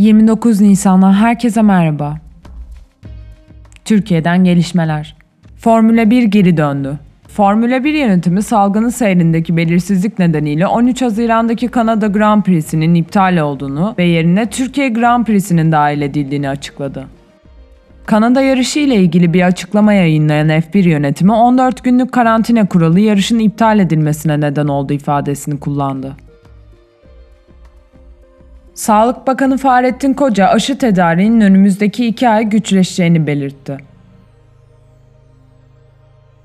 29 Nisan'dan herkese merhaba. Türkiye'den gelişmeler. Formula 1 geri döndü. Formula 1 yönetimi salgının seyrindeki belirsizlik nedeniyle 13 Haziran'daki Kanada Grand Prix'sinin iptal olduğunu ve yerine Türkiye Grand Prix'sinin dahil edildiğini açıkladı. Kanada yarışı ile ilgili bir açıklama yayınlayan F1 yönetimi 14 günlük karantina kuralı yarışın iptal edilmesine neden oldu ifadesini kullandı. Sağlık Bakanı Fahrettin Koca aşı tedariğinin önümüzdeki iki ay güçleşeceğini belirtti.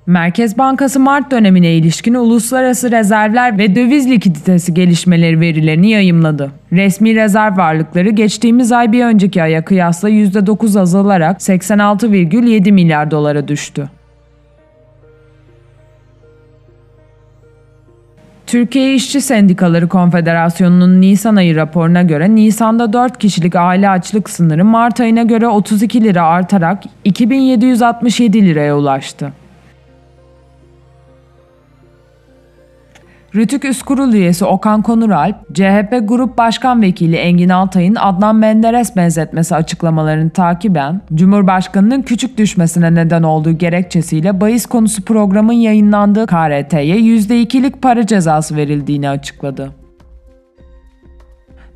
Merkez Bankası Mart dönemine ilişkin uluslararası rezervler ve döviz likiditesi gelişmeleri verilerini yayımladı. Resmi rezerv varlıkları geçtiğimiz ay bir önceki aya kıyasla %9 azalarak 86,7 milyar dolara düştü. Türkiye İşçi Sendikaları Konfederasyonu'nun Nisan ayı raporuna göre Nisan'da 4 kişilik aile açlık sınırı Mart ayına göre 32 lira artarak 2767 liraya ulaştı. Rütük Üst Kurul üyesi Okan Konuralp, CHP Grup Başkan Vekili Engin Altay'ın Adnan Menderes benzetmesi açıklamalarını takiben, Cumhurbaşkanı'nın küçük düşmesine neden olduğu gerekçesiyle bahis konusu programın yayınlandığı KRT'ye %2'lik para cezası verildiğini açıkladı.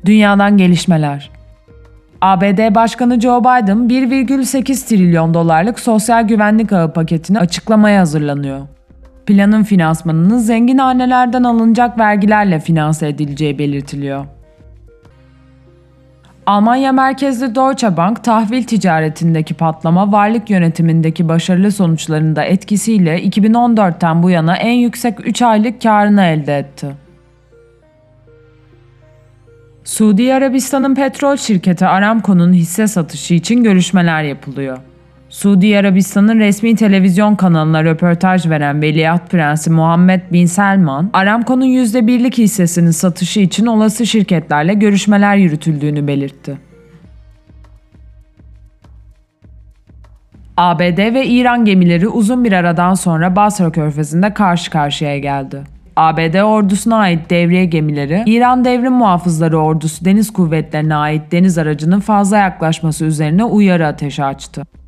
Dünyadan gelişmeler ABD Başkanı Joe Biden 1,8 trilyon dolarlık sosyal güvenlik ağı paketini açıklamaya hazırlanıyor. Planın finansmanının zengin hanelerden alınacak vergilerle finanse edileceği belirtiliyor. Almanya merkezli Deutsche Bank tahvil ticaretindeki patlama varlık yönetimindeki başarılı sonuçlarında etkisiyle 2014'ten bu yana en yüksek 3 aylık karını elde etti. Suudi Arabistan'ın petrol şirketi Aramco'nun hisse satışı için görüşmeler yapılıyor. Suudi Arabistan'ın resmi televizyon kanalına röportaj veren Veliaht Prensi Muhammed Bin Selman, Aramco'nun %1'lik hissesinin satışı için olası şirketlerle görüşmeler yürütüldüğünü belirtti. ABD ve İran gemileri uzun bir aradan sonra Basra Körfezi'nde karşı karşıya geldi. ABD ordusuna ait devriye gemileri, İran Devrim Muhafızları Ordusu Deniz Kuvvetlerine ait deniz aracının fazla yaklaşması üzerine uyarı ateşi açtı.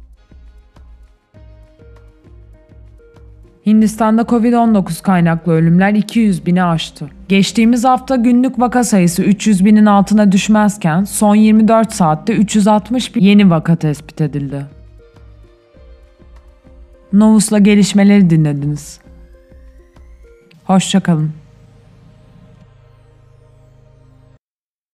Hindistan'da Covid-19 kaynaklı ölümler 200 bini aştı. Geçtiğimiz hafta günlük vaka sayısı 300 binin altına düşmezken son 24 saatte 360 bin yeni vaka tespit edildi. Novus'la gelişmeleri dinlediniz. Hoşçakalın.